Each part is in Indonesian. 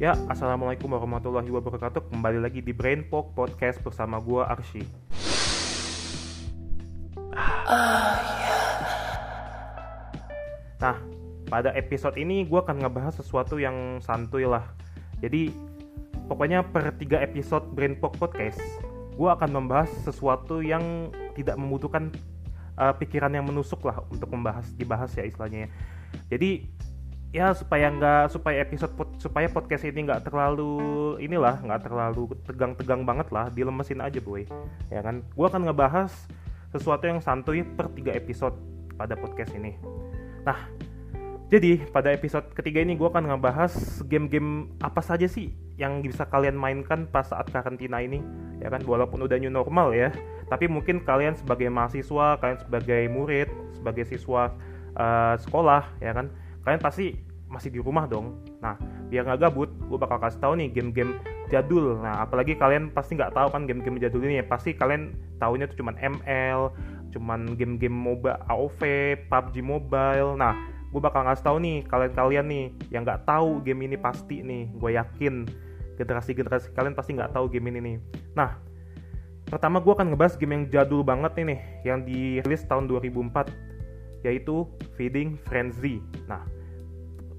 Ya, Assalamualaikum warahmatullahi wabarakatuh. Kembali lagi di Brain Pok Podcast bersama gua Arsy Nah, pada episode ini gua akan ngebahas sesuatu yang santuy lah. Jadi, pokoknya per tiga episode Brain Pok Podcast Gua akan membahas sesuatu yang tidak membutuhkan uh, pikiran yang menusuk lah untuk membahas dibahas ya istilahnya ya. Jadi ya supaya nggak supaya episode pod, supaya podcast ini nggak terlalu inilah nggak terlalu tegang-tegang banget lah dilemesin aja boy. Ya kan? Gue akan ngebahas sesuatu yang santuy per tiga episode pada podcast ini. Nah jadi pada episode ketiga ini gue akan ngebahas game-game apa saja sih yang bisa kalian mainkan pas saat karantina ini? Ya kan? Walaupun udah new normal ya tapi mungkin kalian sebagai mahasiswa kalian sebagai murid sebagai siswa uh, sekolah ya kan kalian pasti masih di rumah dong. Nah, biar nggak gabut, gue bakal kasih tahu nih game-game jadul. Nah, apalagi kalian pasti nggak tahu kan game-game jadul ini ya. Pasti kalian tahunya tuh cuman ML, cuman game-game MOBA AOV, PUBG Mobile. Nah, gue bakal ngasih tahu nih kalian-kalian nih yang nggak tahu game ini pasti nih. Gue yakin generasi-generasi kalian pasti nggak tahu game ini nih. Nah, pertama gue akan ngebahas game yang jadul banget ini nih, yang dirilis tahun 2004 yaitu Feeding Frenzy. Nah,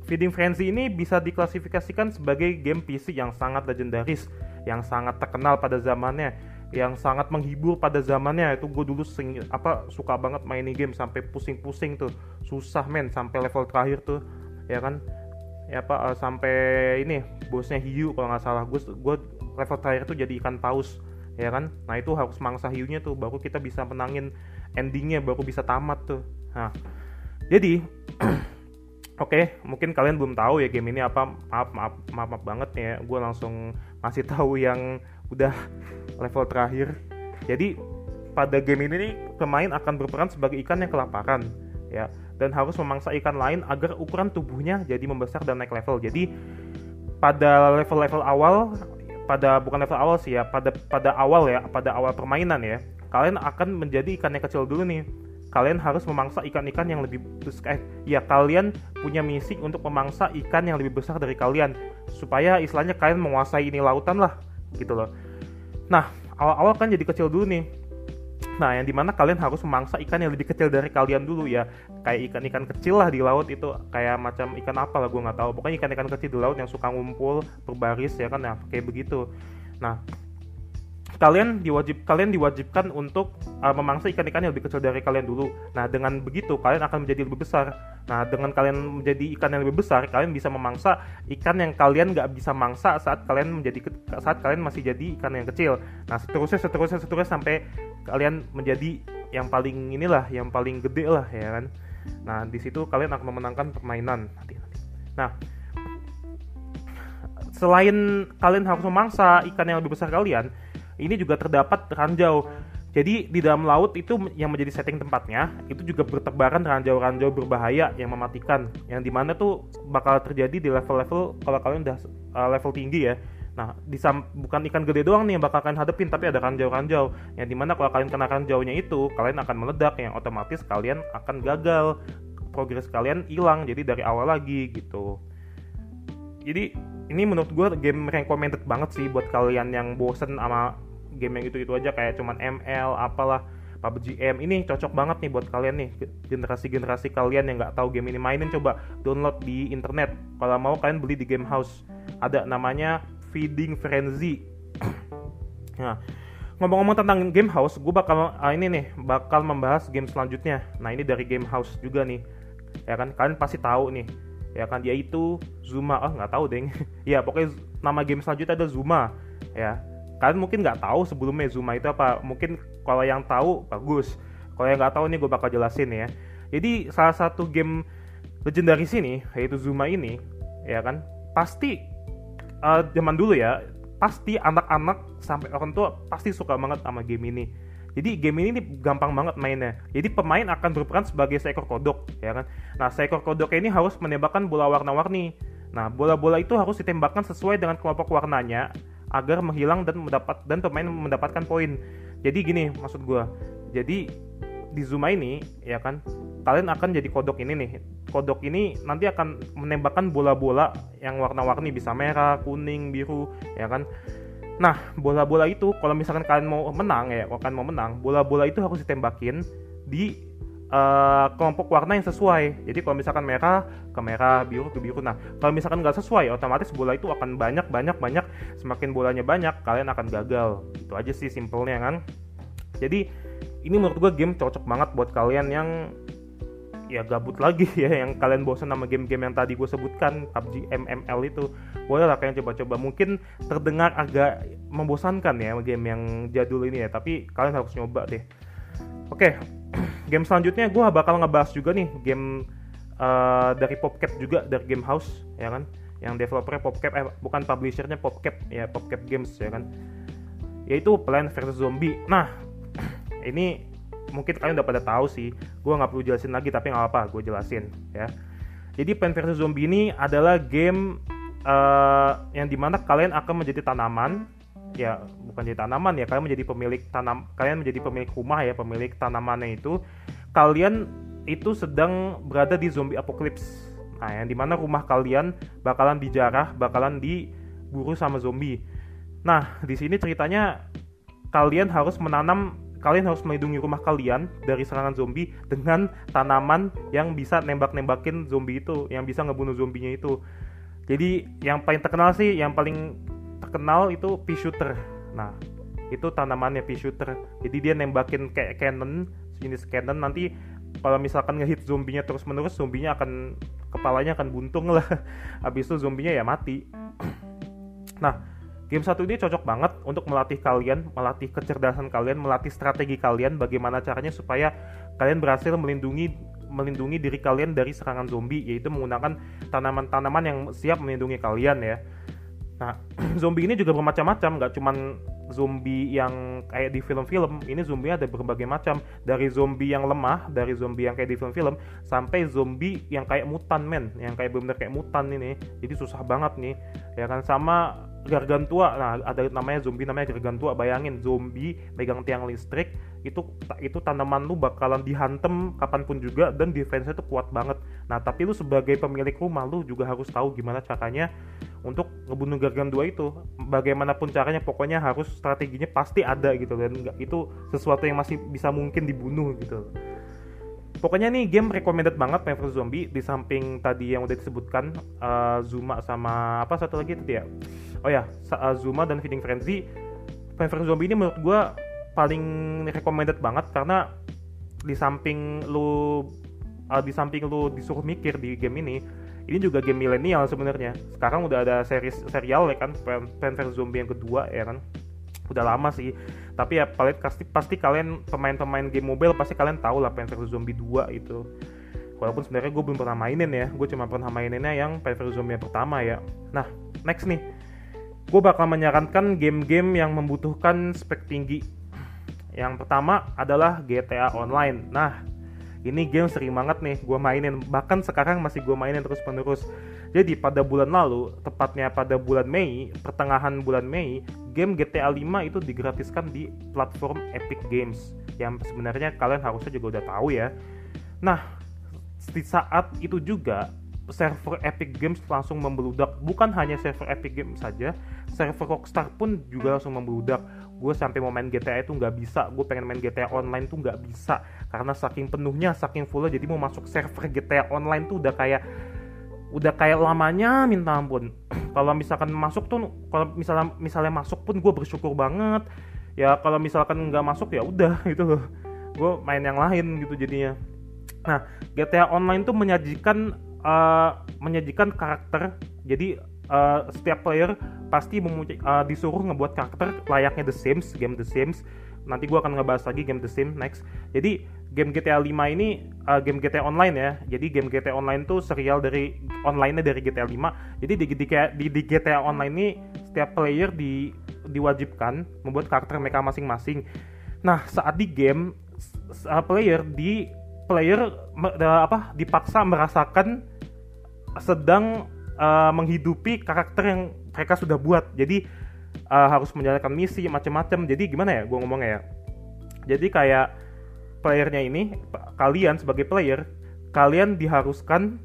Feeding Frenzy ini bisa diklasifikasikan sebagai game PC yang sangat legendaris, yang sangat terkenal pada zamannya, yang sangat menghibur pada zamannya. Itu gue dulu sing, apa suka banget mainin game sampai pusing-pusing tuh, susah men sampai level terakhir tuh, ya kan? Ya apa uh, sampai ini bosnya hiu kalau nggak salah. Gue gue level terakhir tuh jadi ikan paus, ya kan? Nah itu harus mangsa hiunya tuh, baru kita bisa menangin endingnya, baru bisa tamat tuh. Nah, jadi Oke, okay, mungkin kalian belum tahu ya game ini apa. Maaf, maaf, maaf, maaf banget ya. Gue langsung masih tahu yang udah level terakhir. Jadi pada game ini nih, pemain akan berperan sebagai ikan yang kelaparan, ya, dan harus memangsa ikan lain agar ukuran tubuhnya jadi membesar dan naik level. Jadi pada level-level awal, pada bukan level awal sih ya, pada pada awal ya, pada awal permainan ya, kalian akan menjadi ikan yang kecil dulu nih kalian harus memangsa ikan-ikan yang lebih besar. Eh, ya kalian punya misi untuk memangsa ikan yang lebih besar dari kalian supaya istilahnya kalian menguasai ini lautan lah gitu loh. Nah, awal-awal kan jadi kecil dulu nih. Nah, yang di mana kalian harus memangsa ikan yang lebih kecil dari kalian dulu ya. Kayak ikan-ikan kecil lah di laut itu kayak macam ikan apa lah gue nggak tahu. Pokoknya ikan-ikan kecil di laut yang suka ngumpul berbaris ya kan ya kayak begitu. Nah, kalian diwajib kalian diwajibkan untuk uh, memangsa ikan-ikan yang lebih kecil dari kalian dulu. Nah, dengan begitu kalian akan menjadi lebih besar. Nah, dengan kalian menjadi ikan yang lebih besar, kalian bisa memangsa ikan yang kalian nggak bisa mangsa saat kalian menjadi saat kalian masih jadi ikan yang kecil. Nah, seterusnya seterusnya seterusnya sampai kalian menjadi yang paling inilah, yang paling gede lah ya kan. Nah, di situ kalian akan memenangkan permainan nanti nanti. Nah, selain kalian harus memangsa ikan yang lebih besar kalian, ini juga terdapat ranjau. Jadi di dalam laut itu yang menjadi setting tempatnya itu juga bertebaran ranjau-ranjau berbahaya yang mematikan, yang di mana tuh bakal terjadi di level-level kalau kalian udah uh, level tinggi ya. Nah, di bukan ikan gede doang nih yang bakal kalian hadepin, tapi ada ranjau-ranjau yang di mana kalau kalian kena ranjaunya itu, kalian akan meledak yang otomatis kalian akan gagal, progres kalian hilang, jadi dari awal lagi gitu. Jadi ini menurut gue game recommended banget sih buat kalian yang bosen sama game yang itu-itu aja kayak cuman ML apalah PUBG M. Ini cocok banget nih buat kalian nih generasi-generasi kalian yang nggak tahu game ini mainin coba download di internet. Kalau mau kalian beli di game house. Ada namanya Feeding Frenzy. Nah ngomong-ngomong tentang game house gue bakal uh, ini nih bakal membahas game selanjutnya. Nah ini dari game house juga nih. Ya kan? Kalian pasti tahu nih. Ya kan? Dia itu Zuma. Oh nggak tahu deh ya pokoknya nama game selanjutnya ada Zuma. Ya kalian mungkin nggak tahu sebelumnya Zuma itu apa mungkin kalau yang tahu bagus kalau yang nggak tahu nih gue bakal jelasin ya jadi salah satu game legendaris ini yaitu Zuma ini ya kan pasti uh, zaman dulu ya pasti anak-anak sampai orang tua pasti suka banget sama game ini jadi game ini nih gampang banget mainnya. Jadi pemain akan berperan sebagai seekor kodok, ya kan? Nah, seekor kodok ini harus menembakkan bola warna-warni. Nah, bola-bola itu harus ditembakkan sesuai dengan kelompok warnanya agar menghilang dan mendapat dan pemain mendapatkan poin. Jadi gini maksud gue. Jadi di Zuma ini ya kan kalian akan jadi kodok ini nih kodok ini nanti akan menembakkan bola-bola yang warna-warni bisa merah kuning biru ya kan nah bola-bola itu kalau misalkan kalian mau menang ya kalau kalian mau menang bola-bola itu harus ditembakin di uh, kelompok warna yang sesuai. Jadi kalau misalkan merah ke merah biru ke biru. Nah kalau misalkan nggak sesuai otomatis bola itu akan banyak banyak banyak. Semakin bolanya banyak kalian akan gagal. Itu aja sih simpelnya kan? Jadi ini menurut gue game cocok banget buat kalian yang ya gabut lagi ya yang kalian bosan sama game-game yang tadi gue sebutkan PUBG MML itu. Boleh lah kalian coba-coba. Mungkin terdengar agak membosankan ya game yang jadul ini ya tapi kalian harus nyoba deh. Oke game selanjutnya gue bakal ngebahas juga nih game uh, dari PopCap juga dari Game House ya kan? Yang developernya PopCap eh bukan publishernya PopCap ya PopCap Games ya kan? Yaitu Plan vs Zombie. Nah ini mungkin kalian udah pada tahu sih. Gue nggak perlu jelasin lagi tapi nggak apa gue jelasin ya. Jadi Plant vs Zombie ini adalah game uh, yang di mana kalian akan menjadi tanaman ya bukan jadi tanaman ya kalian menjadi pemilik tanam kalian menjadi pemilik rumah ya pemilik tanamannya itu kalian itu sedang berada di zombie apocalypse. Nah yang di mana rumah kalian bakalan dijarah bakalan diburu sama zombie. Nah di sini ceritanya kalian harus menanam kalian harus melindungi rumah kalian dari serangan zombie dengan tanaman yang bisa nembak-nembakin zombie itu, yang bisa ngebunuh zombinya itu. Jadi yang paling terkenal sih, yang paling terkenal itu pea shooter. Nah, itu tanamannya pea shooter. Jadi dia nembakin kayak cannon, jenis cannon nanti kalau misalkan ngehit zombinya terus menerus zombinya akan kepalanya akan buntung lah. Habis itu zombinya ya mati. nah, Game satu ini cocok banget untuk melatih kalian, melatih kecerdasan kalian, melatih strategi kalian, bagaimana caranya supaya kalian berhasil melindungi melindungi diri kalian dari serangan zombie, yaitu menggunakan tanaman-tanaman yang siap melindungi kalian ya. Nah, zombie ini juga bermacam-macam, nggak cuman zombie yang kayak di film-film. Ini zombie ada berbagai macam, dari zombie yang lemah, dari zombie yang kayak di film-film, sampai zombie yang kayak mutan men, yang kayak bener-bener kayak mutan ini. Jadi susah banget nih, ya kan sama gargantua. Nah ada namanya zombie namanya gargantua. Bayangin zombie megang tiang listrik itu itu tanaman lu bakalan dihantem kapan pun juga dan defense-nya tuh kuat banget. Nah tapi lu sebagai pemilik rumah lu juga harus tahu gimana caranya untuk ngebunuh gargantua itu. Bagaimanapun caranya pokoknya harus strateginya pasti ada gitu dan itu sesuatu yang masih bisa mungkin dibunuh gitu. Pokoknya nih game recommended banget Marvel Zombie. Di samping tadi yang udah disebutkan uh, Zuma sama apa satu lagi tadi ya oh ya uh, Zuma dan Feeding Frenzy. Marvel Zombie ini menurut gue paling recommended banget karena di samping lu uh, di samping lu disuruh mikir di game ini ini juga game milenial sebenarnya. Sekarang udah ada series serial ya kan Plan vs Zombie yang kedua ya kan. Udah lama sih. Tapi ya pasti pasti kalian pemain-pemain game mobile pasti kalian tahu lah Plants vs Zombie 2 itu. Walaupun sebenarnya gue belum pernah mainin ya. Gue cuma pernah maininnya yang Plants vs Zombie yang pertama ya. Nah next nih. Gue bakal menyarankan game-game yang membutuhkan spek tinggi. Yang pertama adalah GTA Online. Nah ini game sering banget nih gue mainin bahkan sekarang masih gue mainin terus penerus jadi pada bulan lalu, tepatnya pada bulan Mei, pertengahan bulan Mei, game GTA 5 itu digratiskan di platform Epic Games. Yang sebenarnya kalian harusnya juga udah tahu ya. Nah, di saat itu juga server Epic Games langsung membeludak. Bukan hanya server Epic Games saja, server Rockstar pun juga langsung membeludak. Gue sampai mau main GTA itu nggak bisa. Gue pengen main GTA Online tuh nggak bisa karena saking penuhnya, saking fullnya. Jadi mau masuk server GTA Online tuh udah kayak udah kayak lamanya minta ampun. Kalau misalkan masuk tuh kalau misalnya misalnya masuk pun gue bersyukur banget. Ya kalau misalkan nggak masuk ya udah gitu loh. Gue main yang lain gitu jadinya. Nah GTA Online tuh menyajikan uh, menyajikan karakter. Jadi uh, setiap player pasti uh, disuruh ngebuat karakter layaknya The Sims game The Sims nanti gue akan ngebahas lagi game The Sims next jadi game GTA 5 ini uh, game GTA Online ya. Jadi game GTA Online tuh serial dari online-nya dari GTA 5. Jadi di, di, di, di GTA Online ini setiap player di diwajibkan membuat karakter mereka masing-masing. Nah, saat di game uh, player di player uh, apa dipaksa merasakan sedang uh, menghidupi karakter yang mereka sudah buat. Jadi uh, harus menjalankan misi macam-macam. Jadi gimana ya gue ngomongnya ya? Jadi kayak playernya ini kalian sebagai player kalian diharuskan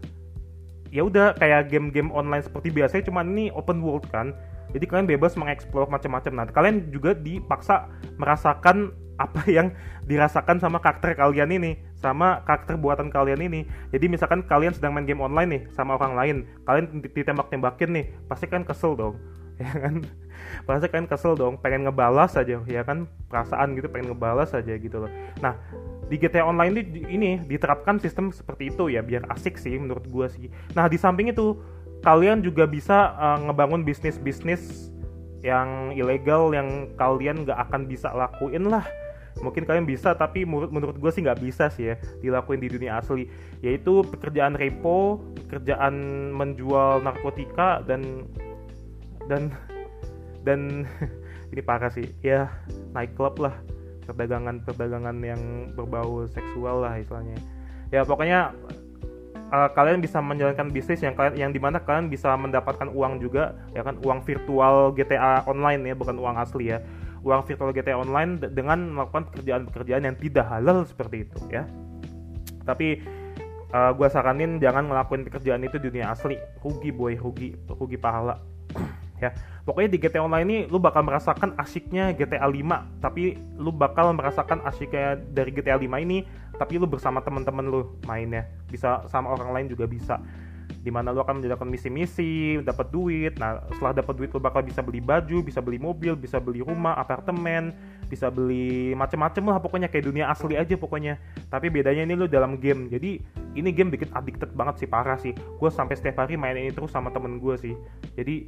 ya udah kayak game-game online seperti biasa cuma ini open world kan jadi kalian bebas mengeksplor macam-macam nah kalian juga dipaksa merasakan apa yang dirasakan sama karakter kalian ini sama karakter buatan kalian ini jadi misalkan kalian sedang main game online nih sama orang lain kalian ditembak-tembakin nih pasti kan kesel dong ya kan? Pasti kalian kesel dong pengen ngebalas aja ya kan? Perasaan gitu pengen ngebalas aja gitu loh. Nah di GTA Online ini, ini diterapkan sistem seperti itu ya biar asik sih menurut gue sih. Nah di samping itu kalian juga bisa uh, ngebangun bisnis-bisnis yang ilegal yang kalian nggak akan bisa lakuin lah. Mungkin kalian bisa tapi menurut menurut gue sih nggak bisa sih ya dilakuin di dunia asli. Yaitu pekerjaan repo pekerjaan menjual narkotika dan dan dan ini parah sih. Ya nightclub lah. Perdagangan perdagangan yang berbau seksual lah istilahnya. Ya pokoknya uh, kalian bisa menjalankan bisnis yang kalian yang di mana kalian bisa mendapatkan uang juga ya kan? Uang virtual GTA online ya bukan uang asli ya. Uang virtual GTA Online dengan melakukan pekerjaan-pekerjaan yang tidak halal seperti itu ya. Tapi uh, eh, gue saranin jangan ngelakuin pekerjaan itu di dunia asli, rugi boy, rugi, rugi pahala. Ya, pokoknya di GTA Online ini lu bakal merasakan asiknya GTA 5, tapi lu bakal merasakan asiknya dari GTA 5 ini, tapi lu bersama teman-teman lu mainnya, bisa sama orang lain juga bisa di mana lu akan menjalankan misi-misi, dapat duit. Nah, setelah dapat duit lu bakal bisa beli baju, bisa beli mobil, bisa beli rumah, apartemen, bisa beli macem-macem lah pokoknya kayak dunia asli aja pokoknya. Tapi bedanya ini lu dalam game. Jadi ini game bikin addicted banget sih parah sih. Gue sampai setiap hari main ini terus sama temen gue sih. Jadi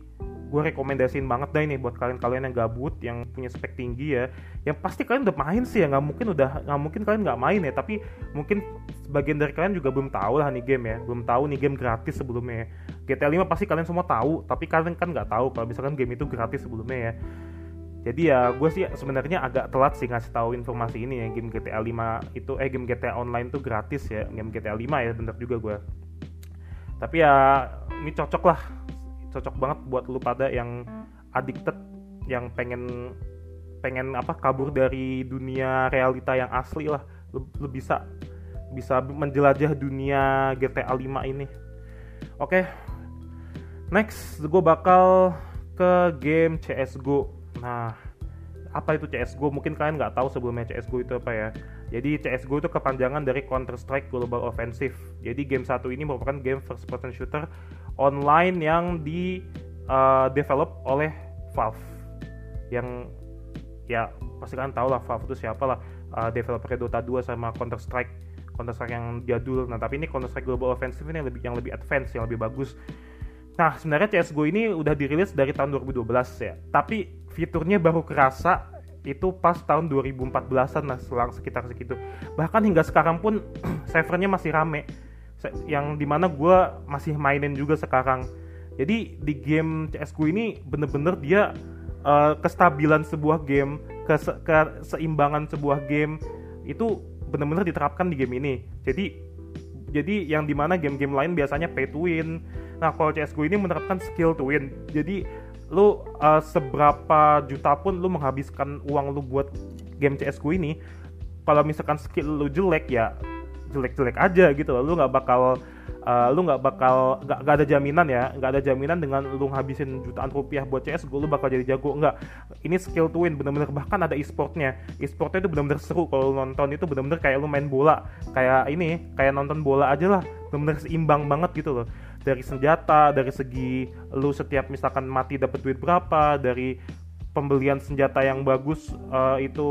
gue rekomendasiin banget dah ini buat kalian-kalian yang gabut yang punya spek tinggi ya. Yang pasti kalian udah main sih ya nggak mungkin udah nggak mungkin kalian nggak main ya. Tapi mungkin sebagian dari kalian juga belum tahu lah nih game ya. Belum tahu nih game gratis sebelumnya GTA 5 pasti kalian semua tahu tapi kalian kan nggak tahu kalau misalkan game itu gratis sebelumnya ya. Jadi ya gue sih sebenarnya agak telat sih ngasih tahu informasi ini ya game GTA 5 itu eh game GTA online tuh gratis ya. Game GTA 5 ya bener juga gue tapi ya ini cocok lah cocok banget buat lu pada yang addicted yang pengen pengen apa kabur dari dunia realita yang asli lah. Lu, lu bisa bisa menjelajah dunia GTA 5 ini. Oke okay. next gue bakal ke game CSGO nah apa itu CSGO mungkin kalian nggak tahu sebelumnya CSGO itu apa ya. Jadi CSGO itu kepanjangan dari Counter Strike Global Offensive. Jadi game satu ini merupakan game first person shooter online yang di uh, develop oleh Valve. Yang ya pasti kalian tahu lah Valve itu siapa lah. Uh, developer Dota 2 sama Counter Strike. Counter Strike yang jadul. Nah tapi ini Counter Strike Global Offensive ini yang lebih yang lebih advance yang lebih bagus. Nah sebenarnya CSGO ini udah dirilis dari tahun 2012 ya. Tapi fiturnya baru kerasa itu pas tahun 2014an lah selang sekitar segitu. Bahkan hingga sekarang pun servernya masih rame yang di mana gue masih mainin juga sekarang. Jadi di game CSGO ini bener-bener dia uh, kestabilan sebuah game kese keseimbangan sebuah game itu bener-bener diterapkan di game ini. Jadi jadi yang di mana game-game lain biasanya pay to win. Nah kalau CSGO ini menerapkan skill to win. Jadi lu uh, seberapa juta pun lu menghabiskan uang lu buat game CSGO ini kalau misalkan skill lu jelek ya jelek-jelek aja gitu loh. Lu nggak bakal uh, lu nggak bakal nggak ada jaminan ya. Nggak ada jaminan dengan lu ngabisin jutaan rupiah buat CS gue lu bakal jadi jago. Nggak. Ini skill to win bener-bener. Bahkan ada e-sportnya. E-sportnya itu bener-bener seru kalau nonton. Itu bener-bener kayak lu main bola. Kayak ini kayak nonton bola aja lah. Bener-bener seimbang banget gitu loh. Dari senjata dari segi lu setiap misalkan mati dapat duit berapa dari pembelian senjata yang bagus uh, itu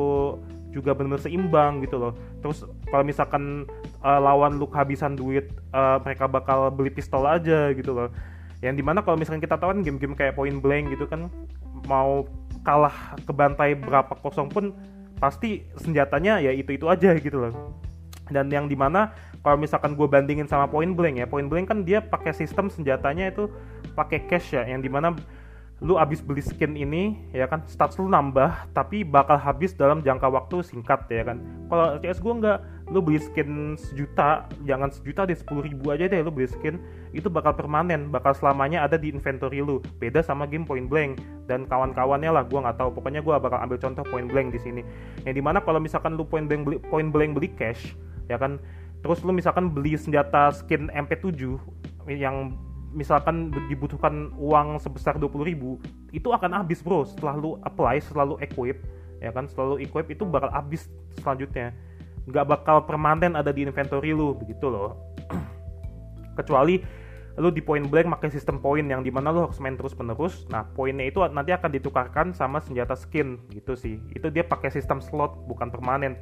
juga benar-benar seimbang gitu loh. Terus kalau misalkan uh, lawan lu kehabisan duit, uh, mereka bakal beli pistol aja gitu loh. Yang di mana kalau misalkan kita tahu kan game-game kayak Point Blank gitu kan mau kalah ke bantai berapa kosong pun pasti senjatanya ya itu itu aja gitu loh. Dan yang di mana kalau misalkan gue bandingin sama Point Blank ya, Point Blank kan dia pakai sistem senjatanya itu pakai cash ya, yang di mana lu abis beli skin ini ya kan stats lu nambah tapi bakal habis dalam jangka waktu singkat ya kan. Kalau CS gue nggak lu beli skin sejuta jangan sejuta deh sepuluh ribu aja deh lu beli skin itu bakal permanen bakal selamanya ada di inventory lu. Beda sama game point blank dan kawan-kawannya lah gue nggak tahu. Pokoknya gue bakal ambil contoh point blank di sini. Yang di mana kalau misalkan lu point blank beli point blank beli cash ya kan terus lu misalkan beli senjata skin MP7 yang misalkan dibutuhkan uang sebesar 20 ribu itu akan habis bro. Setelah lu apply selalu equip ya kan? Selalu equip itu bakal habis selanjutnya. Nggak bakal permanen ada di inventory lu begitu loh. Kecuali lu di point blank pakai sistem poin yang di mana lu harus main terus menerus nah poinnya itu nanti akan ditukarkan sama senjata skin gitu sih. Itu dia pakai sistem slot bukan permanen.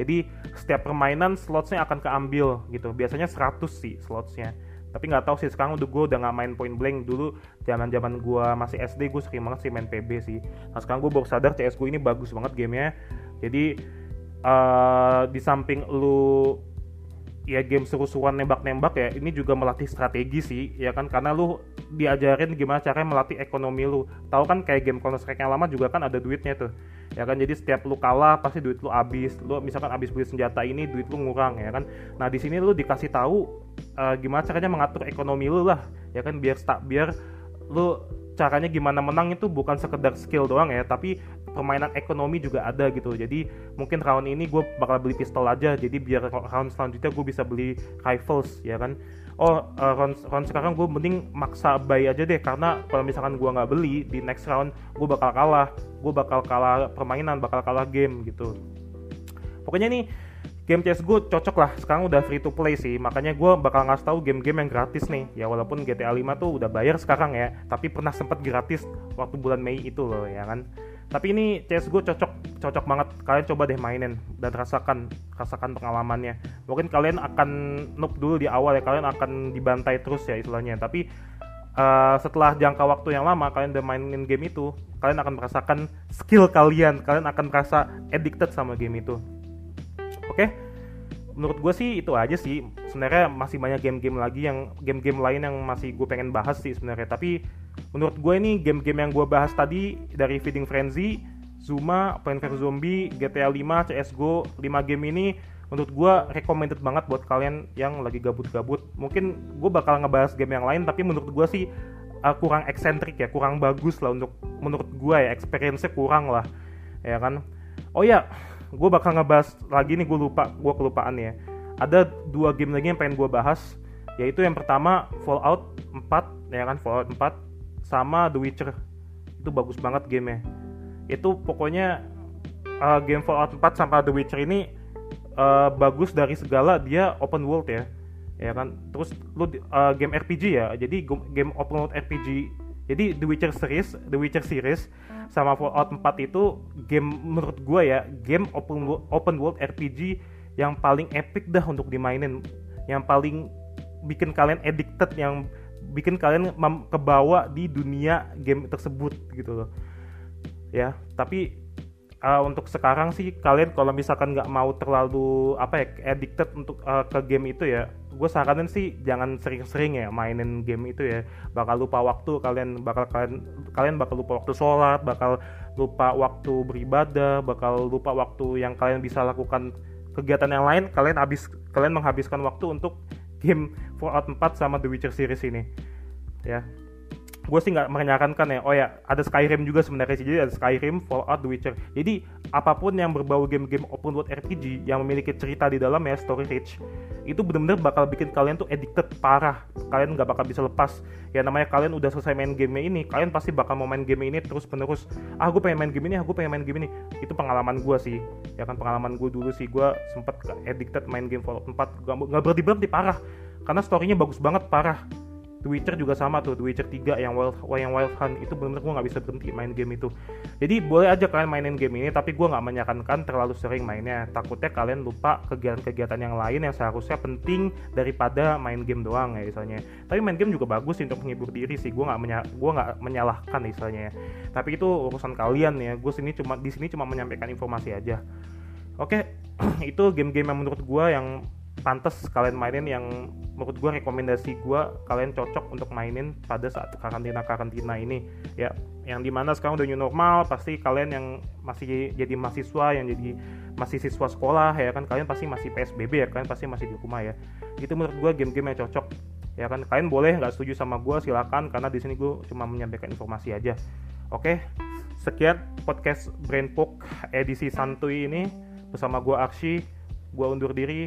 Jadi setiap permainan slotnya akan keambil gitu. Biasanya 100 sih slotnya tapi nggak tahu sih sekarang udah gue udah nggak main point blank. Dulu zaman zaman gue masih SD gue sering banget sih main PB sih. Nah sekarang gue baru sadar CS gue ini bagus banget gamenya. Jadi uh, di samping lu ya game seru-seruan nembak-nembak ya ini juga melatih strategi sih ya kan? Karena lu diajarin gimana caranya melatih ekonomi lu. Tahu kan kayak game Counter Strike yang lama juga kan ada duitnya tuh ya kan? Jadi setiap lu kalah pasti duit lu habis. Lu misalkan habis beli senjata ini duit lu ngurang ya kan? Nah di sini lu dikasih tahu uh, gimana caranya mengatur ekonomi lu lah ya kan? Biar tak biar lu caranya gimana menang itu bukan sekedar skill doang ya. Tapi permainan ekonomi juga ada gitu. Jadi mungkin round ini gue bakal beli pistol aja. Jadi biar round selanjutnya gue bisa beli rifles ya kan oh uh, round, round sekarang gue mending maksa buy aja deh karena kalau misalkan gue nggak beli di next round gue bakal kalah. Gue bakal kalah permainan bakal kalah game gitu. Pokoknya nih game CSGO cocok lah. Sekarang udah free to play sih makanya gue bakal ngasih tahu game-game yang gratis nih. Ya walaupun GTA 5 tuh udah bayar sekarang ya tapi pernah sempet gratis waktu bulan Mei itu loh ya kan tapi ini CSGO cocok cocok banget. Kalian coba deh mainin dan rasakan rasakan pengalamannya. Mungkin kalian akan noob dulu di awal ya kalian akan dibantai terus ya istilahnya. Tapi uh, setelah jangka waktu yang lama kalian udah mainin game itu kalian akan merasakan skill kalian. Kalian akan merasa addicted sama game itu. Oke? Menurut gue sih itu aja sih. Sebenarnya masih banyak game-game lagi yang game-game lain yang masih gue pengen bahas sih sebenarnya. Tapi menurut gue ini game-game yang gue bahas tadi dari Feeding Frenzy, Zuma, Plant vs Zombie, GTA 5, CSGO 5 game ini menurut gue recommended banget buat kalian yang lagi gabut-gabut. Mungkin gue bakal ngebahas game yang lain tapi menurut gue sih uh, kurang eksentrik ya kurang bagus lah untuk menurut gue ya experience-nya kurang lah ya kan? Oh ya gue bakal ngebahas lagi nih gue lupa gue kelupaan ya. Ada dua game lagi yang pengen gue bahas yaitu yang pertama Fallout 4 ya kan? Fallout 4 sama The Witcher. Itu bagus banget gamenya. Itu pokoknya uh, game Fallout 4 sama The Witcher ini uh, bagus dari segala dia open world ya. Ya kan? Terus lu uh, game RPG ya. Jadi game open world RPG jadi The Witcher series The Witcher series sama Fallout 4 itu game menurut gue ya game open open world RPG yang paling epic dah untuk dimainin. Yang paling bikin kalian addicted yang bikin kalian kebawa di dunia game tersebut gitu loh. Ya tapi uh, untuk sekarang sih kalian kalau misalkan nggak mau terlalu apa ya addicted untuk uh, ke game itu ya gue saranin sih jangan sering-sering ya mainin game itu ya. Bakal lupa waktu kalian bakal kalian kalian bakal lupa waktu sholat bakal lupa waktu beribadah bakal lupa waktu yang kalian bisa lakukan kegiatan yang lain kalian habis kalian menghabiskan waktu untuk game Fallout 4 sama The Witcher series ini. Ya gue sih nggak menyarankan ya oh ya ada Skyrim juga sebenarnya sih. Jadi ada Skyrim, Fallout, The Witcher. Jadi apa pun yang berbau game-game open world RPG yang memiliki cerita di dalam ya story rich itu bener-bener bakal bikin kalian tuh addicted parah. Kalian nggak bakal bisa lepas. Ya namanya kalian udah selesai main game ini kalian pasti bakal mau main game ini terus penerus ah gue pengen main game ini ah gue pengen main game ini. Itu pengalaman gue sih. Ya kan pengalaman gue dulu sih. Gue sempet addicted main game Fallout 4 nggak berhenti berhenti parah. Karena storynya bagus banget parah The Witcher juga sama tuh, The Witcher 3 yang Wild, yang Wild Hunt itu bener-bener gue nggak bisa berhenti main game itu. Jadi boleh aja kalian mainin game ini, tapi gue nggak menyarankan terlalu sering mainnya. Takutnya kalian lupa kegiatan-kegiatan yang lain yang seharusnya penting daripada main game doang ya misalnya. Tapi main game juga bagus untuk menghibur diri sih. Gue nggak menya gua nggak menyalahkan misalnya. Tapi itu urusan kalian ya. Gue sini cuma di sini cuma menyampaikan informasi aja. Oke, itu game-game yang menurut gue yang pantas kalian mainin yang menurut gue rekomendasi gue kalian cocok untuk mainin pada saat karantina karantina ini. Ya yang di mana sekarang udah new normal pasti kalian yang masih jadi mahasiswa yang jadi masih siswa sekolah ya kan kalian pasti masih psbb ya kalian pasti masih di rumah ya. Itu menurut gue game-game yang cocok ya kan. Kalian boleh nggak setuju sama gue silakan karena di sini gue cuma menyampaikan informasi aja. Oke sekian podcast Brainpok edisi santuy ini. Bersama gue Aksi gue undur diri